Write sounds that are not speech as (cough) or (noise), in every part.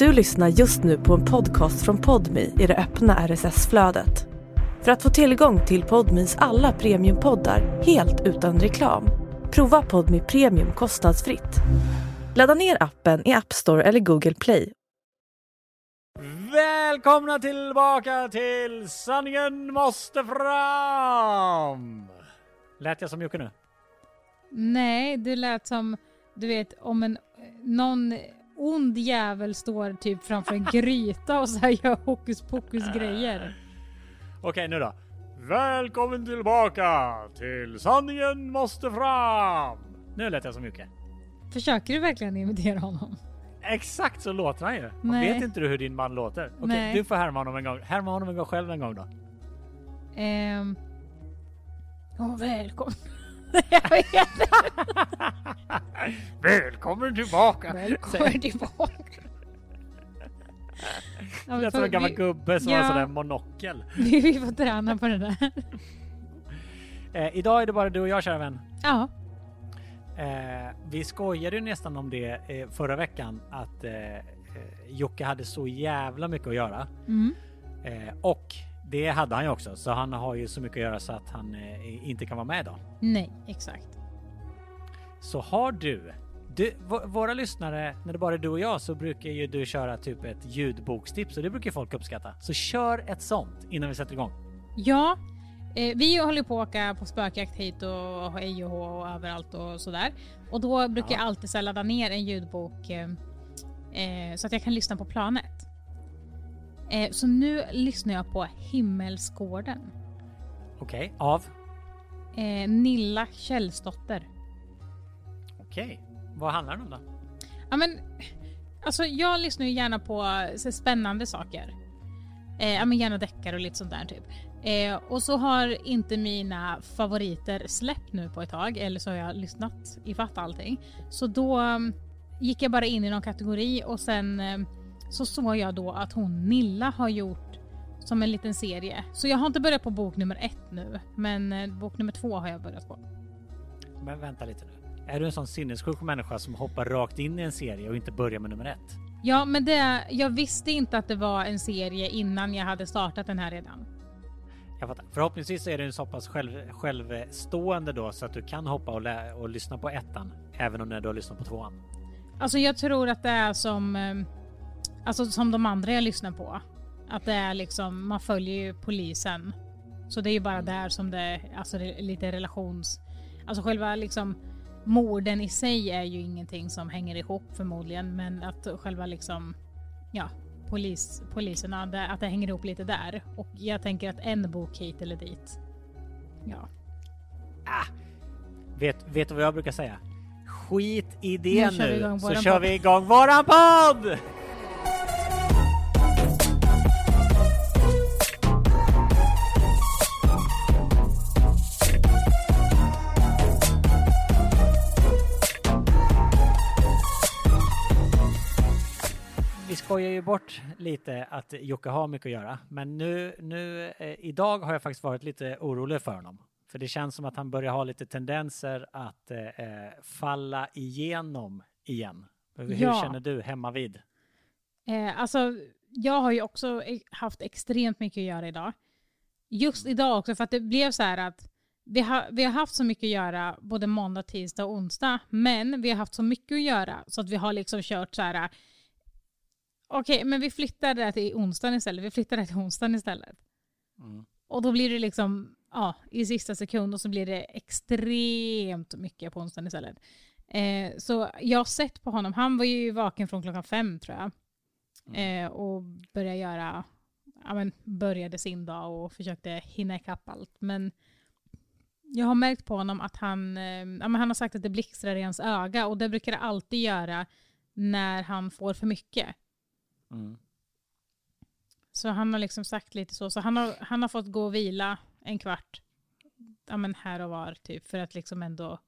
Du lyssnar just nu på en podcast från Podmi i det öppna RSS-flödet. För att få tillgång till Podmis alla premiumpoddar helt utan reklam, prova Podmi Premium kostnadsfritt. Ladda ner appen i App Store eller Google Play. Välkomna tillbaka till Sanningen måste fram! Lät jag som Jocke nu? Nej, du lät som, du vet, om en, någon ond jävel står typ framför en gryta och så här gör hokus pokus grejer. Okej, nu då. Välkommen tillbaka till Sanningen måste fram! Nu lät jag som Jocke. Försöker du verkligen imitera honom? Exakt så låter han ju. Nej. Vet inte du hur din man låter? Okej, Nej. du får härma honom en gång. Härma honom en gång själv en gång då. Ehm... Åh, välkommen. Jag vet inte. Välkommen tillbaka! Välkommen tillbaka. Det är som en gammal vi- gubbe som Ja. har sån där monokel. Vi, vi får träna på det där. Eh, idag är det bara du och jag kära vän. Ja. Eh, vi skojade ju nästan om det eh, förra veckan att eh, eh, Jocke hade så jävla mycket att göra. Mm. Eh, och det hade han ju också, så han har ju så mycket att göra så att han eh, inte kan vara med idag. Nej, exakt. Så har du, du våra lyssnare, när det bara är du och jag så brukar ju du köra typ ett ljudbokstips och det brukar folk uppskatta. Så kör ett sånt innan vi sätter igång. Ja, eh, vi håller på att åka på spökjakt hit och hej och hå och överallt och sådär. Och då brukar Ja. jag alltid så ladda ner en ljudbok eh, eh, så att jag kan lyssna på planet. Eh, så nu lyssnar jag på Himmelsgården. Okej, av? Eh, Nilla Källsdotter. Okej. Vad handlar det om då? Ja men, alltså jag lyssnar ju gärna på så spännande saker. Eh, ja men gärna deckare och lite sånt där typ. Eh, och så har inte mina favoriter släppt nu på ett tag, eller så har jag lyssnat ifatt allting. Så då um, gick jag bara in i någon kategori och sen um, så såg jag då att hon Nilla har gjort som en liten serie. Så jag har inte börjat på bok nummer ett nu, men eh, bok nummer två har jag börjat på. Men vänta lite nu. Är du en sån sinnessjuk människa som hoppar rakt in i en serie och inte börjar med nummer ett? Ja, men det, jag visste inte att det var en serie innan jag hade startat den här redan. Jag fattar. Förhoppningsvis är du så pass själv, självstående då så att du kan hoppa och, lä- och lyssna på ettan även om när du har lyssnat på tvåan. Alltså jag tror att det är som, eh, alltså som de andra jag lyssnar på. Att det är liksom, man följer ju polisen. Så det är ju bara där som det, alltså det är lite relations... Alltså själva liksom morden i sig är ju ingenting som hänger ihop förmodligen. Men att själva liksom, ja, polis, poliserna, det, att det hänger ihop lite där. Och jag tänker att en bok hit eller dit. Ja. Vet, vet du vad jag brukar säga? Skit i det Nu kör nu, igång så kör vi igång våran podd! Skojar ju bort lite att Jocke har mycket att göra, men nu, nu eh, idag har jag faktiskt varit lite orolig för honom. För det känns som att han börjar ha lite tendenser att eh, eh, falla igenom igen. Hur Ja. känner du hemma vid? Eh, alltså, jag har ju också e- haft extremt mycket att göra idag. Just idag också, för att det blev så här att vi har, vi har haft så mycket att göra både måndag, tisdag och onsdag. Men vi har haft så mycket att göra så att vi har liksom kört så här. Okej, men vi flyttar det till onsdagen istället. Vi flyttar det till onsdagen istället. Mm. Och då blir det liksom ja, i sista sekund och så blir det extremt mycket på onsdagen istället. Eh, så jag har sett på honom, han var ju vaken från klockan fem tror jag. Eh, och började göra, ja men började sin dag och försökte hinna ikapp allt. Men jag har märkt på honom att han, eh, ja men han har sagt att det blixtrar i hans öga och det brukar det alltid göra när han får för mycket. Mm. Så han har liksom sagt lite så. Så han har, han har fått gå och vila en kvart ja, men här och var typ för att liksom ändå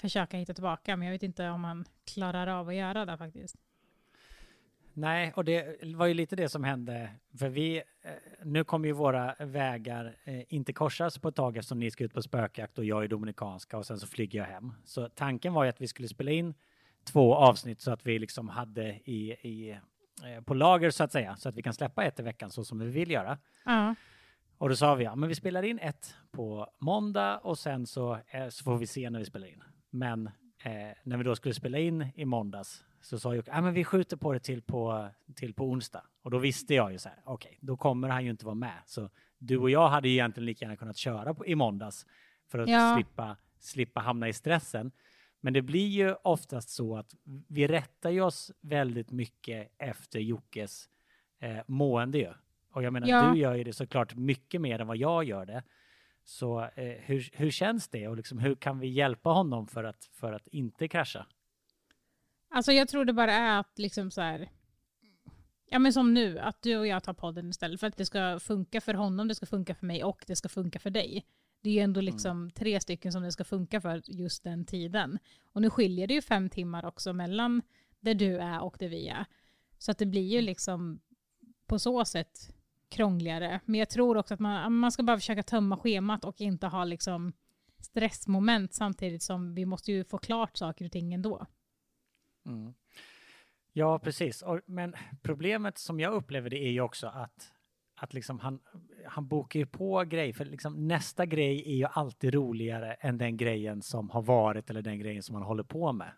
försöka hitta tillbaka. Men jag vet inte om han klarar av att göra det faktiskt. Nej, och det var ju lite det som hände. För vi, eh, nu kommer ju våra vägar eh, inte korsas på ett tag eftersom ni ska ut på spökjakt och jag är dominikanska och sen så flyger jag hem. Så tanken var ju att vi skulle spela in två avsnitt så att vi liksom hade i, i på lager så att säga, så att vi kan släppa ett i veckan så som vi vill göra. Ja. Och då sa vi, ja men vi spelar in ett på måndag och sen så, eh, så får vi se när vi spelar in. Men eh, när vi då skulle spela in i måndags så sa Jocke, ja men vi skjuter på det till på, till på onsdag. Och då visste jag ju så här, okej, okay, då kommer han ju inte vara med. Så du och jag hade ju egentligen lika gärna kunnat köra på, i måndags för att Ja. slippa, slippa hamna i stressen. Men det blir ju oftast så att vi rättar ju oss väldigt mycket efter Jockes eh, mående ju. Och jag menar, Ja. du gör ju det såklart mycket mer än vad jag gör det. Så eh, hur, hur känns det och liksom, hur kan vi hjälpa honom för att, för att inte krascha? Alltså jag tror det bara är att liksom så här. Ja men som nu, att du och jag tar podden istället för att det ska funka för honom, det ska funka för mig och det ska funka för dig. Det är ju ändå liksom tre stycken som det ska funka för just den tiden. Och nu skiljer det ju fem timmar också mellan där du är och där vi är. Så att det blir ju liksom på så sätt krångligare. Men jag tror också att man, man ska bara försöka tömma schemat och inte ha liksom stressmoment samtidigt som vi måste ju få klart saker och ting ändå. Mm. Ja, precis. Och, men problemet som jag upplever det är ju också att, att liksom han, han bokar ju på grejer, för liksom nästa grej är ju alltid roligare än den grejen som har varit eller den grejen som han håller på med.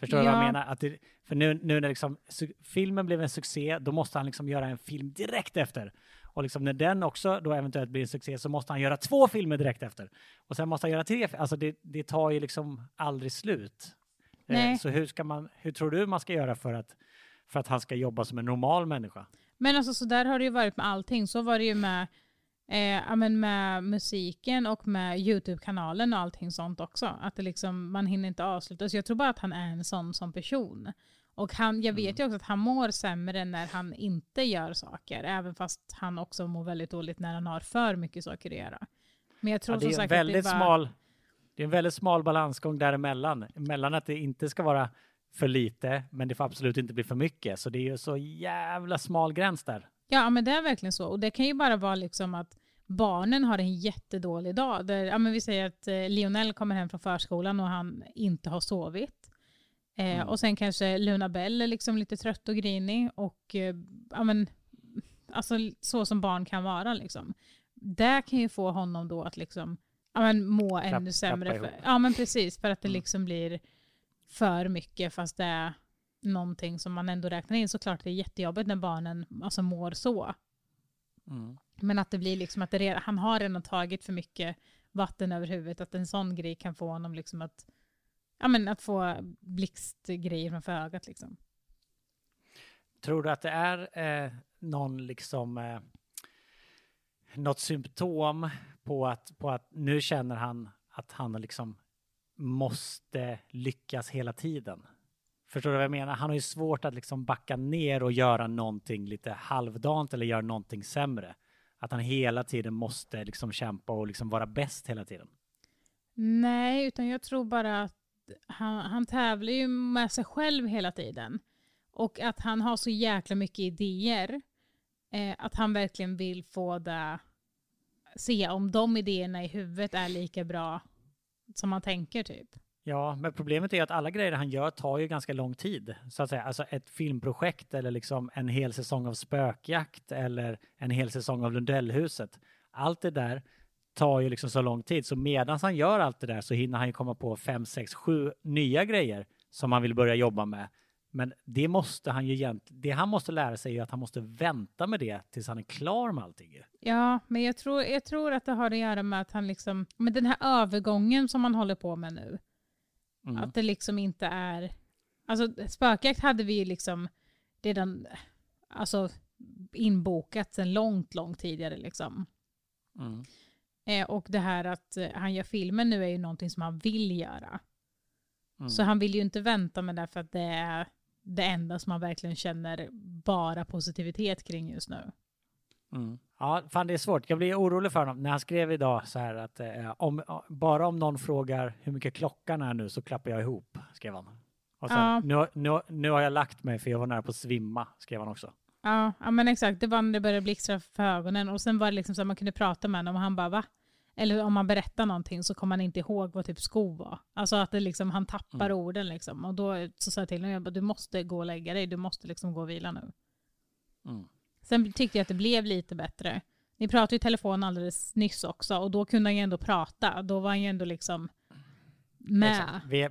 Förstår du vad jag Ja. menar? Att det, för nu, nu när liksom, filmen blev en succé, då måste han liksom göra en film direkt efter. Och liksom när den också då eventuellt blir en succé så måste han göra två filmer direkt efter. Och sen måste han göra tre. Alltså det, det tar ju liksom aldrig slut. Eh, Nej. Så hur, ska man, hur tror du man ska göra för att, för att han ska jobba som en normal människa? Men alltså så där har det ju varit med allting. Så var det ju med, eh, men med musiken och med YouTube-kanalen och allting sånt också. Att det liksom, man hinner inte avsluta. Så jag tror bara att han är en sån som person. Och han, jag vet ju också att han mår sämre när han inte gör saker. Även fast han också mår väldigt dåligt när han har för mycket saker att göra. Men jag tror Ja, det som är en sagt väldigt att det är bara, smal det är en väldigt smal balansgång däremellan. Mellan att det inte ska vara för lite, men det får absolut inte bli för mycket. Så det är ju så jävla smal gräns där. Ja, men det är verkligen så. Och det kan ju bara vara liksom att barnen har en jättedålig dag. Där, ja, men vi säger att eh, Lionel kommer hem från förskolan och han inte har sovit. Eh, Mm. Och sen kanske Luna Bell är liksom lite trött och grinig. Och eh, ja, men, alltså, så som barn kan vara. Liksom. Det kan ju få honom då att liksom, ja, men, må Klapp- ännu sämre. För, ja, men precis. För att det Mm. liksom blir för mycket fast det är någonting som man ändå räknar in. Såklart det är jättejobbigt när barnen alltså, mår så. Mm. Men att det blir liksom att det redan, han har redan tagit för mycket vatten över huvudet. Att en sån grej kan få honom liksom att, ja, men att få blixtgrejer framför ögat. Liksom. Tror du att det är eh, någon liksom eh, något symptom på att, på att nu känner han att han liksom måste lyckas hela tiden? Förstår du vad jag menar? Han har ju svårt att liksom backa ner och göra någonting lite halvdant eller göra någonting sämre. Att han hela tiden måste liksom kämpa och liksom vara bäst hela tiden. Nej, utan jag tror bara att han, han tävlar ju med sig själv hela tiden. Och att han har så jäkla mycket idéer. Eh, att han verkligen vill få det, se om de idéerna i huvudet är lika bra som man tänker typ. Ja, men problemet är att alla grejer han gör tar ju ganska lång tid. Så att säga. Alltså ett filmprojekt eller liksom en hel säsong av spökjakt eller en hel säsong av Lundellhuset. Allt det där tar ju liksom så lång tid. Så medan han gör allt det där så hinner han ju komma på fem, sex, sju nya grejer som han vill börja jobba med. Men det måste han ju egentligen, det han måste lära sig är att han måste vänta med det tills han är klar med allting. Ja, men jag tror, jag tror att det har att göra med att han liksom, med den här övergången som han håller på med nu, Mm. att det liksom inte är, alltså spökjakt hade vi ju liksom redan, alltså inbokat sedan långt, långt tidigare liksom. Mm. Eh, och det här att eh, han gör filmen nu är ju någonting som han vill göra. Mm. Så han vill ju inte vänta med det för att det är det enda som han verkligen känner bara positivitet kring just nu. Mm. Ja, fan det är svårt. Jag blir orolig för honom. När han skrev idag så här att eh, om, bara om någon frågar hur mycket klockan är nu så klappar jag ihop, skrev han. Och sen, Ja. nu, nu, nu har jag lagt mig för jag var nära på att svimma, skrev han också. Ja, ja men exakt. Det var när det började blixtra för ögonen och sen var det liksom så att man kunde prata med honom och han bara va? Eller om man berättar någonting så kommer han inte ihåg vad typ sko var. Alltså att det liksom, han tappar Mm. orden liksom. Och då så sa jag till honom, jag bara, du måste gå och lägga dig, du måste liksom gå och vila nu. Mm. Sen tyckte jag att det blev lite bättre. Ni pratade i telefon alldeles nyss också och då kunde han ju ändå prata. Då var han ju ändå liksom med. Vi,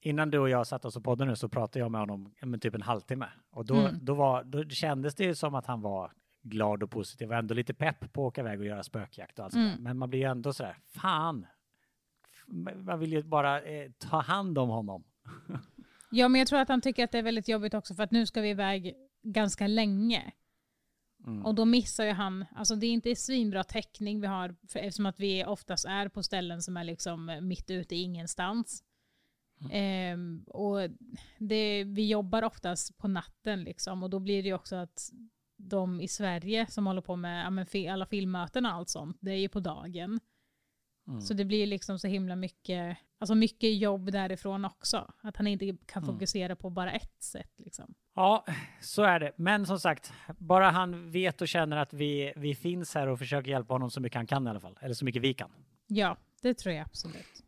innan du och jag satt oss och poddade nu så pratade jag med honom typ en halvtimme. Och då, Mm. då, var, då kändes det ju som att han var glad och positiv och ändå lite pepp på att åka iväg och göra spökjakt och allt. Mm. Men man blir ju ändå sådär, fan. Man vill ju bara eh, ta hand om honom. (laughs) Ja, men jag tror att han tycker att det är väldigt jobbigt också för att nu ska vi iväg ganska länge. Mm. Och då missar ju han, alltså det är inte svinbra täckning vi har för, eftersom att vi oftast är på ställen som är liksom mitt ute i ingenstans. Ehm, och det, vi jobbar oftast på natten liksom och då blir det ju också att de i Sverige som håller på med ja, alla filmmöten och allt sånt, det är ju på dagen. Mm. Så det blir liksom så himla mycket, alltså mycket jobb därifrån också. Att han inte kan Mm. fokusera på bara ett sätt liksom. Ja, så är det. Men som sagt, bara han vet och känner att vi, vi finns här och försöker hjälpa honom så mycket han kan i alla fall. Eller så mycket vi kan. Ja, det tror jag absolut.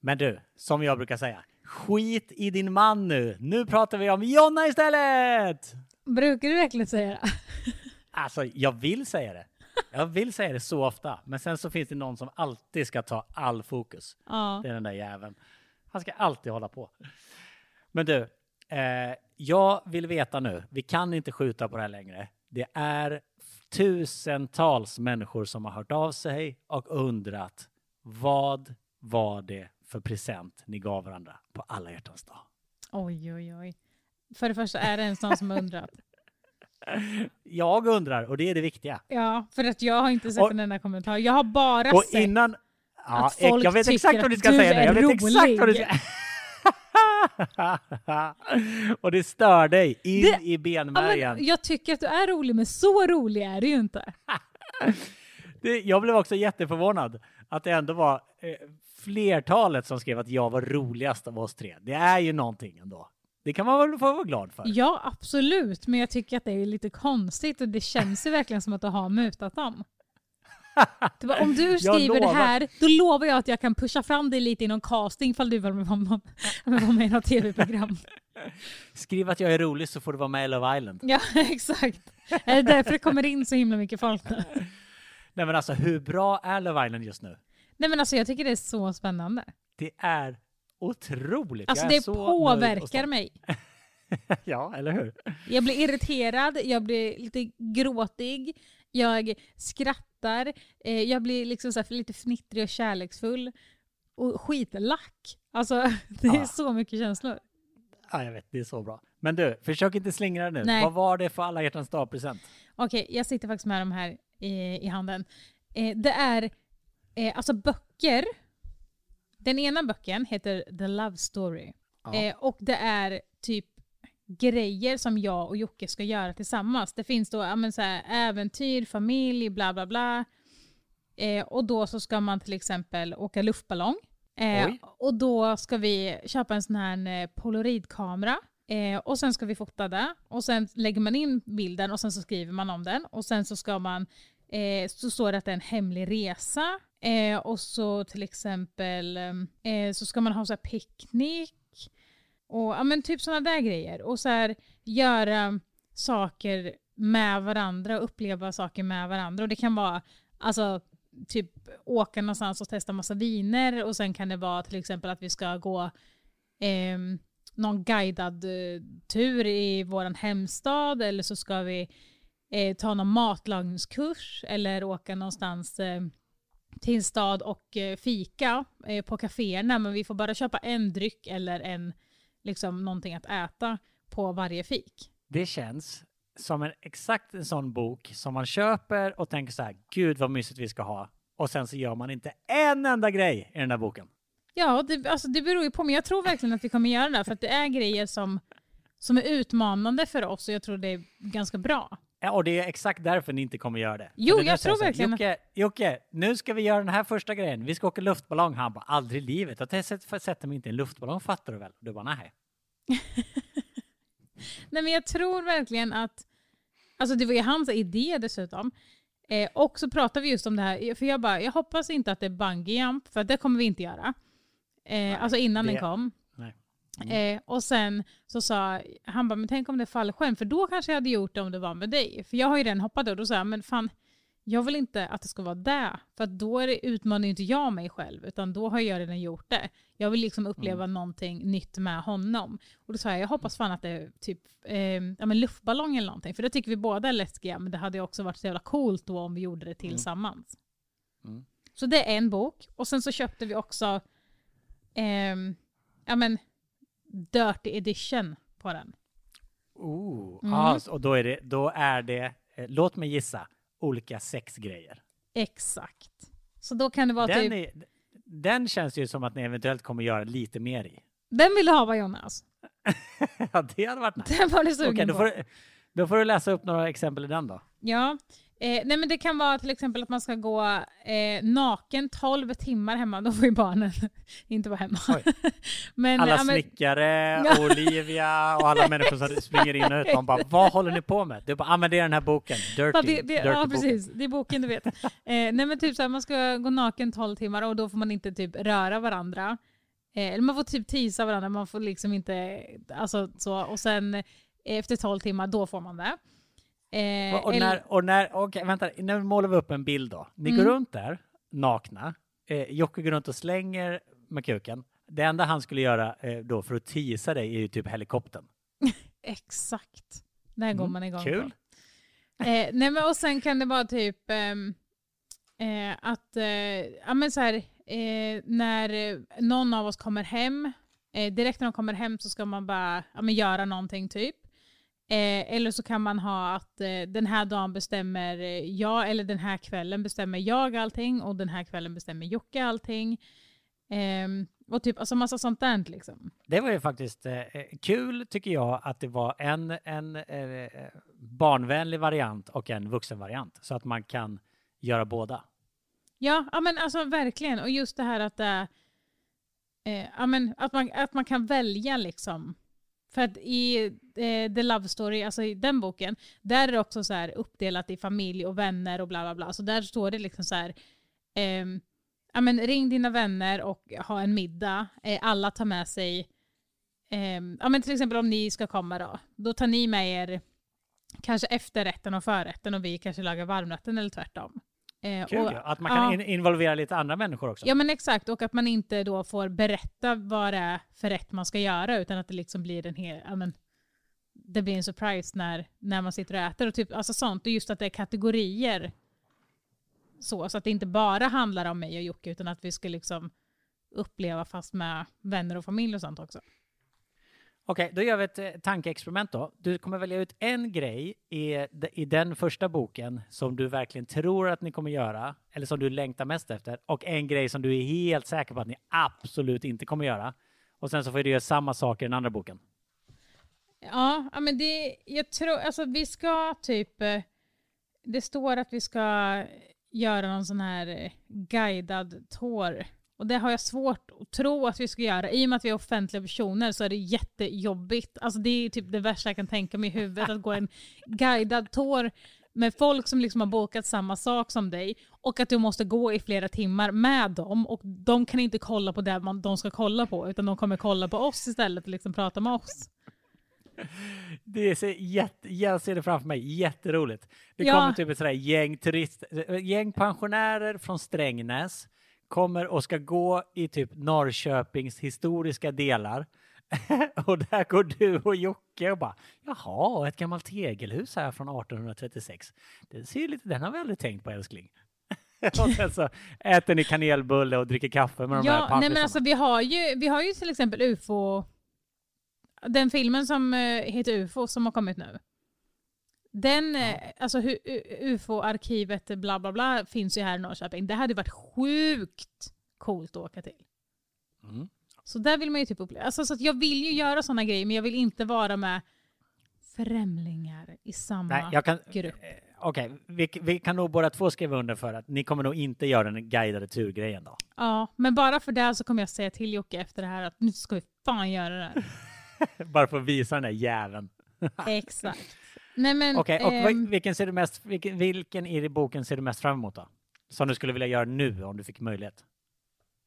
Men du, som jag brukar säga, skit i din man nu. Nu pratar vi om Jonna istället! Brukar du verkligen säga det? (laughs) Alltså, jag vill säga det. Jag vill säga det så ofta, men sen så finns det någon som alltid ska ta all fokus. Ja. Det är den där jäveln. Han ska alltid hålla på. Men du, eh, jag vill veta nu, vi kan inte skjuta på det här längre. Det är tusentals människor som har hört av sig och undrat vad var det för present ni gav varandra på alla hjärtans dag? Oj, oj, oj. För det första är det en sån som har undrat. (laughs) Jag undrar, och det är det viktiga. Ja, för att jag har inte sett Och- en enda kommentar. Jag har bara Och sett... innan... Ja, att folk jag vet tycker exakt vad du att ska du säga nu. Jag är vet exakt vad du rolig. ska... (laughs) och det stör dig in Det- i Ja, benmärgen. men jag tycker att du är rolig, men så rolig är du ju inte. (laughs) Det, jag blev också jätteförvånad att det ändå var eh, flertalet som skrev att jag var roligast av oss tre. Det är ju någonting ändå. Det kan man väl få vara glad för. Ja, absolut, men jag tycker att det är lite konstigt och det känns ju verkligen som att du har mutat dem. (laughs) Det var, om du skriver det här, då lovar jag att jag kan pusha fram dig lite i någon casting ifall du vill vara med, i något tv-program. (laughs) Skriv att jag är rolig så får du vara med i Love Island. Ja, (laughs) exakt. Det är därför det kommer in så himla mycket folk nu. Nej men alltså hur bra är Love Island just nu? Nej men alltså jag tycker det är så spännande. Det är otroligt. Alltså det påverkar mig. (laughs) ja, eller hur? Jag blir irriterad, jag blir lite gråtig, jag skrattar, eh, jag blir liksom så här lite fnittrig och kärleksfull och skitlack. Alltså (laughs) det är Ja. så mycket känslor. Ja, jag vet, det är så bra. Men du, försök inte slingra dig nu. Nej. Vad var det för alla hjärtans dag-present? Okej, jag sitter faktiskt med de här i, i handen. Eh, det är eh, alltså böcker. Den ena böcken heter The Love Story. Ja. Eh, och det är typ grejer som jag och Jocke ska göra tillsammans. Det finns då ja, så här, äventyr, familj, bla bla bla. Eh, och då så ska man till exempel åka luftballong. Eh, och då ska vi köpa en sån här eh, polaroidkamera. Eh, och sen ska vi fota det. Och sen lägger man in bilden och sen så skriver man om den. Och sen så ska man, eh, så står det att det är en hemlig resa. Eh, och så till exempel eh, så ska man ha så här picknick. Och ja, men typ sådana där grejer. Och så här göra saker med varandra och uppleva saker med varandra. Och det kan vara alltså typ åka någonstans och testa massa viner och sen kan det vara till exempel att vi ska gå eh, någon guidad eh, tur i våran hemstad eller så ska vi eh, ta någon matlagningskurs eller åka någonstans eh, till en stad och eh, fika eh, på kaféerna men vi får bara köpa en dryck eller en liksom någonting att äta på varje fik. Det känns som en exakt en sån bok som man köper och tänker så här, gud vad mysigt vi ska ha. Och sen så gör man inte en enda grej i den där boken. Ja, det, alltså det beror ju på, men jag tror verkligen att vi kommer göra det för att det är grejer som, som är utmanande för oss och jag tror det är ganska bra. Och det är exakt därför ni inte kommer göra det. Jo, det jag tror här, verkligen Jocke, Jocke, nu ska vi göra den här första grejen. Vi ska åka luftballong. Han bara, aldrig i livet. Jag sätter mig inte i en luftballong, fattar du väl? Du bara, nej. (laughs) Nej men jag tror verkligen att, alltså det var ju hans idé dessutom. Eh, och så pratar vi just om det här, för jag bara, jag hoppas inte att det är bungee jump, för det kommer vi inte göra. Eh, alltså innan det- den kom. Nej. Eh, och sen så sa han bara, men tänk om det är fallskärm, för då kanske jag hade gjort det om det var med dig. För jag har ju redan hoppat och då sa jag, men fan, jag vill inte att det ska vara det. För då är det, utmanar ju inte jag mig själv, utan då har jag redan gjort det. Jag vill liksom uppleva någonting nytt med honom. Och då sa jag, jag hoppas fan att det är typ eh, ja, men luftballong eller någonting. För det tycker vi båda är läskiga, men det hade också varit så jävla coolt då om vi gjorde det tillsammans. Mm. Så det är en bok. Och sen så köpte vi också ehm, ja, men, Dirty Edition på den. Oh, Mm. ah, och då är det, då är det eh, låt mig gissa, olika sexgrejer. Exakt. Så då kan det vara Den, typ... är, den känns ju som att ni eventuellt kommer göra lite mer i. Den vill du ha va Jonas? (laughs) ja, det hade varit nice. Den var du sugen Okej, då, på. får, du- då får du läsa upp några exempel i den då. Ja. Eh, nej men det kan vara till exempel att man ska gå eh, naken 12 timmar hemma. Då får ju barnen (laughs) inte vara hemma. (laughs) Men, Alla ja, men, snickare. (laughs) Olivia och alla människor som springer in och ut. De bara, vad håller ni på med? Du bara, ah, men det är den här boken. Dirty. Ja, det, det, dirty ja boken. precis. Det är boken du vet. Eh, nej men typ så här, man ska gå naken 12 timmar och då får man inte typ röra varandra. Eh, eller man får typ tisa varandra, man får liksom inte, alltså så. Och sen eh, efter 12 timmar, då får man det. Eh, Och, och eller- när, och när, okej, vänta, nu målar vi upp en bild då. Ni Mm. går runt där, nakna. Eh, Jocke går runt och slänger med kuken. Det enda han skulle göra eh, då för att tisa dig är ju typ helikoptern. (laughs) Exakt. Det här går Mm, man igång kul. på. Eh, nej men och sen kan det vara typ ehm, eh, att, eh, ja men så här, eh, när eh, någon av oss kommer hem, direkt när de kommer hem så ska man bara ja, men göra någonting typ. Eh, eller så kan man ha att eh, den här dagen bestämmer eh, jag, eller den här kvällen bestämmer jag allting och den här kvällen bestämmer Jocke allting. Ehm, och typ alltså massa sånt där liksom. Det var ju faktiskt eh, eh, kul tycker jag att det var en, en eh, barnvänlig variant och en vuxenvariant så att man kan göra båda. Ja, ja men alltså verkligen. Och just det här att eh, ja, men att, man, att man kan välja liksom. För att i eh, The Love Story, alltså i den boken, där är det också så här uppdelat i familj och vänner och bla bla bla. Så där står det liksom så här, ehm, ja men ring dina vänner och ha en middag. Eh, alla tar med sig, ehm, ja men till exempel om ni ska komma då, då tar ni med er kanske efterrätten och förrätten och vi kanske lagar varmrätten eller tvärtom. Eh, Kul och- ju, att man kan ja. in, involvera lite andra människor också. Ja men exakt, och att man inte då får berätta vad det är för rätt man ska göra utan att det liksom blir en hel, ja, men, det blir en surprise när, när man sitter och äter och typ, alltså sånt. Och just att det är kategorier så, så att det inte bara handlar om mig och Jocke utan att vi ska liksom uppleva fast med vänner och familj och sånt också. Okej, då gör vi ett eh, tankeexperiment då. Du kommer välja ut en grej i, i den första boken som du verkligen tror att ni kommer göra, eller som du längtar mest efter, och en grej som du är helt säker på att ni absolut inte kommer göra. Och sen så får du göra samma sak i den andra boken. Ja, men det, jag tror, alltså vi ska typ, eh, det står att vi ska göra någon sån här eh, guidad tour. Och det har jag svårt att tro att vi ska göra. I och med att vi är offentliga personer så är det jättejobbigt. Alltså det är typ det värsta jag kan tänka mig i huvudet, att gå en (laughs) guidad tour med folk som liksom har bokat samma sak som dig och att du måste gå i flera timmar med dem och de kan inte kolla på det man, de ska kolla på utan de kommer kolla på oss istället och liksom prata med oss. Det ser jätte, jag ser det framför mig, jätteroligt. Det Ja. kommer typ ett sådär gäng turist, gäng pensionärer från Strängnäs kommer och ska gå i typ Norrköpings historiska delar. (laughs) och där går du och Jocke och bara jaha, ett gammalt tegelhus här från 1836. Det ser lite, den har vi aldrig tänkt på älskling. (laughs) och sen så äter ni kanelbulle och dricker kaffe med de här Ja, nej men alltså vi har ju, vi har ju till exempel UFO, den filmen som eh, heter UFO som har kommit nu. Den, eh, alltså UFO-arkivet bla bla bla finns ju här i Norrköping. Det hade varit sjukt coolt att åka till. Mm. Så där vill man ju typ uppleva. Alltså, så att jag vill ju göra sådana grejer men jag vill inte vara med främlingar i samma Nej, kan, grupp. eh, Okej, vi, vi kan nog båda två skriva under för att ni kommer nog inte göra den guidade turgrejen då. Ja, men bara för det så kommer jag säga till Jocke efter det här att nu ska vi fan göra det här. (laughs) (laughs) Bara för att visa den där jäveln. (laughs) Exakt. Nej men... Okej, och ehm, vil- vilken, ser du mest, vilken, vilken i boken ser du mest fram emot då? Som du skulle vilja göra nu om du fick möjlighet?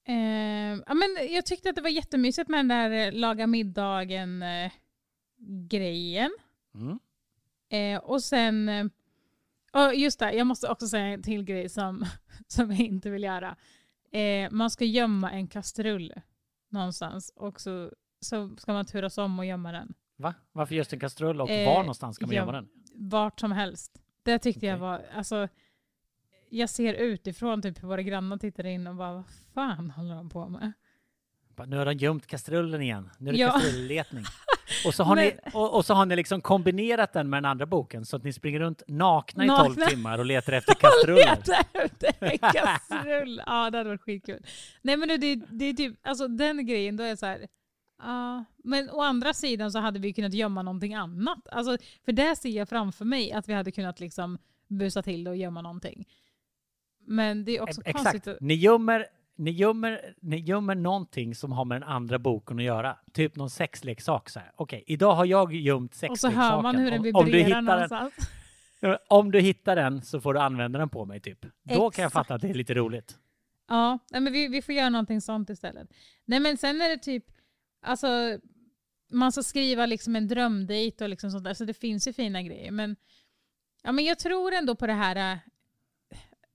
ehm, ja, men jag tyckte att det var jättemysigt med den där eh, laga middagen-grejen. Mm. Eh, och sen, eh, och just det, jag måste också säga en till grej som, (laughs) som jag inte vill göra. Eh, man ska gömma en kastrull någonstans och så, så ska man turas om och gömma den. Va? Varför just en kastrull och Eh, var någonstans ska man ja. gömma den? Vart som helst. Det tyckte jag Okej. var, alltså, jag ser utifrån typ hur våra grannar tittar in och bara, vad fan håller de på med? Nu har de gömt kastrullen igen. Nu är det Ja. kastrulletning. Och så, (laughs) har ni, och, och så har ni liksom kombinerat den med den andra boken så att ni springer runt nakna i tolv Nakna. timmar och letar (laughs) efter kastruller. Leta efter en (laughs) kastrull! Ja, det hade varit skitkul. Nej men det, det är typ, alltså den grejen, då är jag så här. Ja, men å andra sidan så hade vi kunnat gömma någonting annat. Alltså, för det ser jag framför mig att vi hade kunnat liksom busa till det och gömma någonting. Men det är också E- konstigt. Exakt. Ni gömmer, ni, gömmer, ni gömmer någonting som har med den andra boken att göra. Typ någon sexleksak. så här. Okej, idag har jag gömt och så sexleksaken. hör man hur den Om- om, du vibrerar hittar den, någonstans. (laughs) om du hittar den så får du använda den på mig typ. Då kan jag Exakt. fatta att det är lite roligt. Ja, men vi, vi får göra någonting sånt istället. Nej men sen är det typ, alltså man ska skriva liksom en drömdejt och liksom sånt där, så det finns ju fina grejer. Men, ja, men jag tror ändå på det här äh,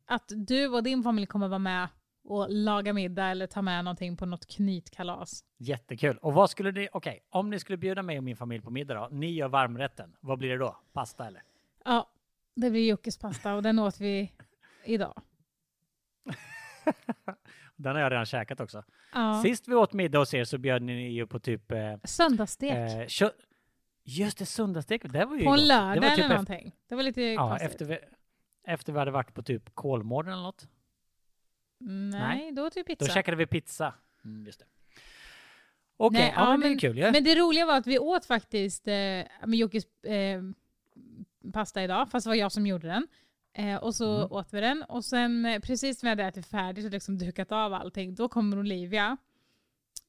att du och din familj kommer vara med och laga middag eller ta med någonting på något knytkalas. Jättekul. Och vad skulle ni, okej, om ni skulle bjuda mig och min familj på middag då, ni gör varmrätten, vad blir det då? Pasta eller? Ja, det blir Jockes pasta och den åt vi idag. (laughs) Den har jag redan käkat också. Ja. Sist vi åt middag hos er så bjöd ni ju på typ... Eh, Söndagsstek. eh, kö- Just det, söndagsstek. Det var ju på gott. lördag det var typ eller efter, någonting. Det var lite ja, konstigt. efter, vi, efter vi hade varit på typ Kolmården eller något. Nej, då åt vi pizza. Då käkade vi pizza. Mm, just det. Okej, Nej, ja, ja, men det är men- kul ju. Men det roliga var att vi åt faktiskt eh, Jockes eh, pasta idag, fast det var jag som gjorde den. Eh, och så Mm. åt vi den och sen eh, precis när vi hade ätit färdigt och liksom dukat av allting, då kommer Olivia.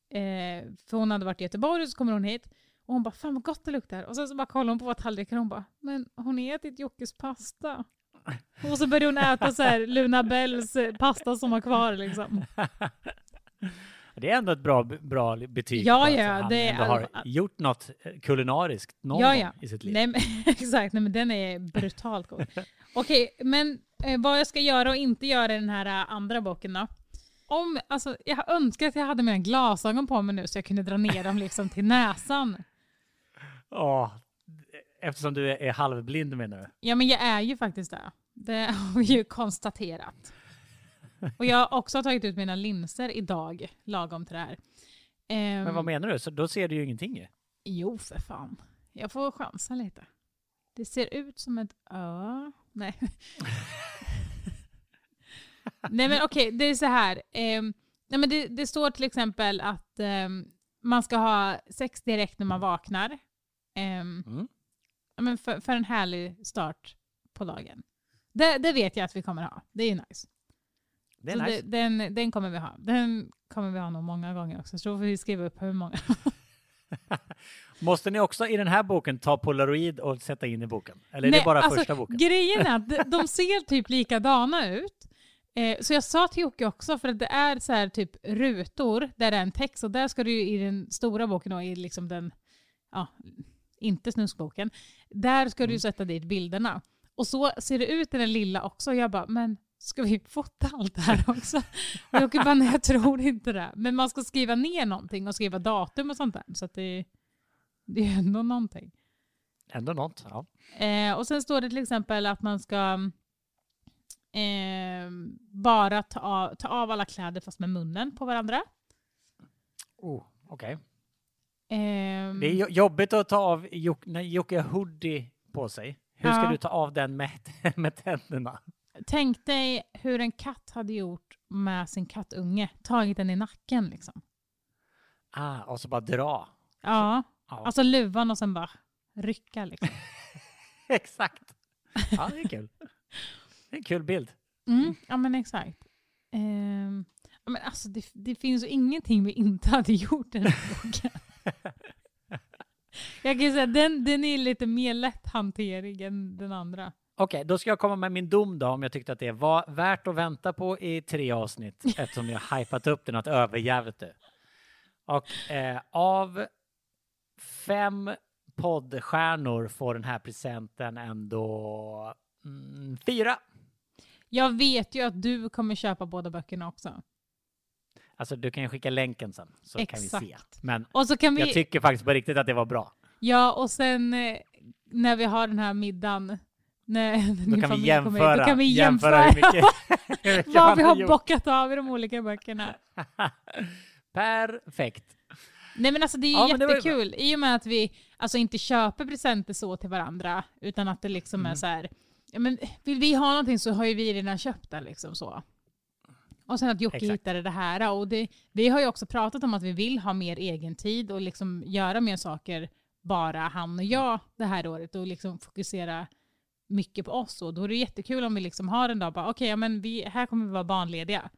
Eh, för hon hade varit i Göteborg och så kommer hon hit. Och hon bara, fan vad gott det luktar. Och sen så bara kollar hon på våra tallrikar och hon bara, men har ni ätit Jockes pasta? Och så började hon äta så här Luna Bells eh, pasta som var kvar liksom. (laughs) Det är ändå ett bra, bra betyg. Ja, ja, han det är ändå har all- gjort något eh, kulinariskt någon Ja, gång ja. i sitt liv. Nej, men, (laughs) exakt, nej, men den är brutalt god. (laughs) Okej, men eh, vad jag ska göra och inte göra i den här eh, andra boken då? Om, alltså, jag önskar att jag hade mina glasögon på mig nu så jag kunde dra ner dem liksom till näsan. Ja, eftersom du är, är halvblind menar du? Ja, men jag är ju faktiskt det. Det har vi ju konstaterat. Och jag har också tagit ut mina linser idag, lagom till det här. Ehm, Men vad menar du? Så då ser du ju ingenting ju. Jo, för fan. Jag får chansa lite. Det ser ut som ett ö. Nej. (laughs) nej men okej, det är så här. Ehm, nej, men det, det står till exempel att ehm, man ska ha sex direkt när man vaknar. Mm. men för, för en härlig start på dagen. Det, det vet jag att vi kommer ha. Det är ju nice. Det är Så nice. den, den kommer vi ha. Den kommer vi ha nog många gånger också. Så då får vi skriva upp hur många. (laughs) Måste ni också i den här boken ta polaroid och sätta in i boken? Eller är Nej, det bara alltså, första boken? Grejen är att de- de (laughs) ser typ likadana ut. Eh, så jag sa till Jocke också, för att det är så här typ rutor där det är en text och där ska du ju i den stora boken och i liksom den, ja, inte snuskboken, där ska du ju Mm. sätta dit bilderna. Och så ser det ut i den lilla också. Jag bara, men ska vi fota allt det här också? Och Jocke bara, nej jag tror inte det. Men man ska skriva ner någonting och skriva datum och sånt där. Så att det, det är ändå någonting. Ändå något. Ja. Eh, och sen står det till exempel att man ska eh, bara ta av, ta av alla kläder fast med munnen på varandra. Oh, Okej. Eh, Det är jo- jobbigt att ta av Jocke hoodie på sig. Hur ska Ja. du ta av den med, (laughs) med tänderna? Tänk dig hur en katt hade gjort med sin kattunge. Tagit den i nacken liksom. Ah, och så bara dra. Ja, Ja, alltså luvan och sen bara rycka liksom. (laughs) exakt. Ja, det är kul. Det är en kul bild. Mm, ja men exakt. Ehm, ja, men alltså, det, det finns ju ingenting vi inte hade gjort i den här (laughs) boken. Jag kan ju säga den, den är lite mer lätthanterlig än den andra. Okej, då ska jag komma med min dom då om jag tyckte att det var värt att vänta på i tre avsnitt (laughs) eftersom jag hypat upp det något överjävligt. Och eh, av fem poddstjärnor får den här presenten ändå mm, fyra. Jag vet ju att du kommer köpa båda böckerna också. Alltså du kan ju skicka länken sen så kan vi se. Exakt. Men Och så kan vi... jag tycker faktiskt på riktigt att det var bra. Ja, och sen eh, när vi har den här middagen, när (laughs) Då kan vi jämföra, då kan vi jämföra jämföra, hur mycket, (laughs) hur mycket vad vi har gjort. bockat av i de olika böckerna. (laughs) Perfekt. Nej men alltså det är Ja, men det ju jättekul i och med att vi alltså inte köper presenter så till varandra utan att det liksom Mm. är så här, ja, men vill vi ha någonting så har ju vi redan köpt det liksom så. Och sen att Jocke Exakt. hittade det här och det, vi har ju också pratat om att vi vill ha mer egen tid och liksom göra mer saker bara han och jag det här året och liksom fokusera mycket på oss och då är det jättekul om vi liksom har en dag bara okej ja, men vi, här kommer vi vara barnlediga.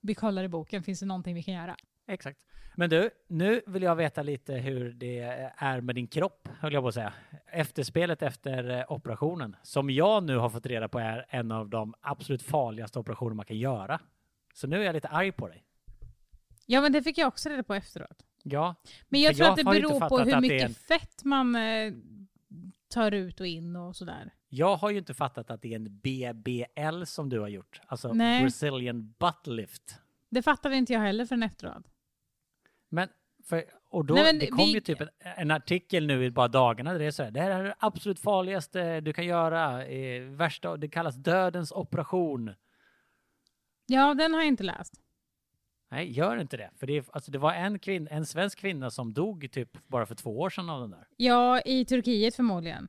Vi kollar i boken, finns det någonting vi kan göra? Exakt. Men du, nu vill jag veta lite hur det är med din kropp, höll jag på att säga. Efterspelet efter eh, operationen, som jag nu har fått reda på är en av de absolut farligaste operationer man kan göra. Så nu är jag lite arg på dig. Ja men det fick jag också reda på efteråt. Ja, Men jag tror jag att det beror på hur mycket fett man eh, tar ut och in och sådär. jag har ju inte fattat att det är en BBL som du har gjort, alltså Nej. Brazilian butt lift. Det fattade inte jag heller förrän efteråt. Men, för, och då, Nej, det kom vi- ju typ en, en artikel nu i bara dagarna där det är så här, det här är det absolut farligaste du kan göra, eh, värsta, det kallas dödens operation. Ja, den har jag inte läst. Nej, gör inte det. För det, är, alltså, det var en, kvinn, en svensk kvinna som dog typ bara för två år sedan av den där. Ja, i Turkiet förmodligen.